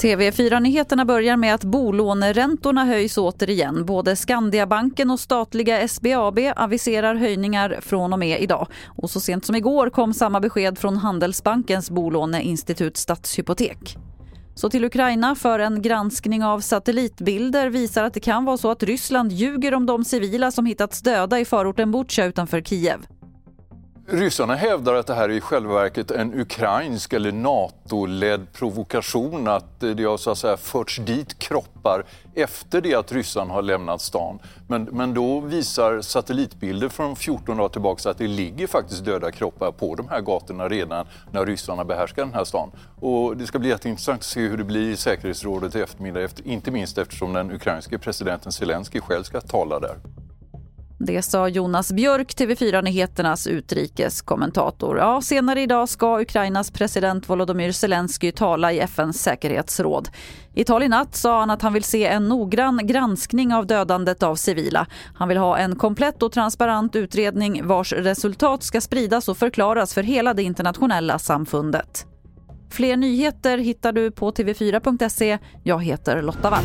TV4-nyheterna börjar med att bolåneräntorna höjs återigen. Både Skandiabanken och statliga SBAB aviserar höjningar från och med idag. Och så sent som igår kom samma besked från Handelsbankens bolåneinstitut Stadshypotek. Så till Ukraina för en granskning av satellitbilder visar att det kan vara så att Ryssland ljuger om de civila som hittats döda i förorten Butja utanför Kiev. Ryssarna hävdar att det här är i själva verket en ukrainsk eller NATO-ledd provokation. Att det har så att säga förts dit kroppar efter det att ryssarna har lämnat stan. Men, men då visar satellitbilder från 14 dagar tillbaka att det ligger faktiskt döda kroppar på de här gatorna redan när ryssarna behärskar den här stan. Och det ska bli jätteintressant att se hur det blir i säkerhetsrådet i eftermiddag, inte minst eftersom den ukrainske presidenten Zelensky själv ska tala där. Det sa Jonas Björk, TV4 Nyheternas utrikeskommentator. Ja, senare idag ska Ukrainas president Volodymyr Zelensky tala i FNs säkerhetsråd. I tal i natt sa han att han vill se en noggrann granskning av dödandet av civila. Han vill ha en komplett och transparent utredning vars resultat ska spridas och förklaras för hela det internationella samfundet. Fler nyheter hittar du på tv4.se. Jag heter Lotta Wall.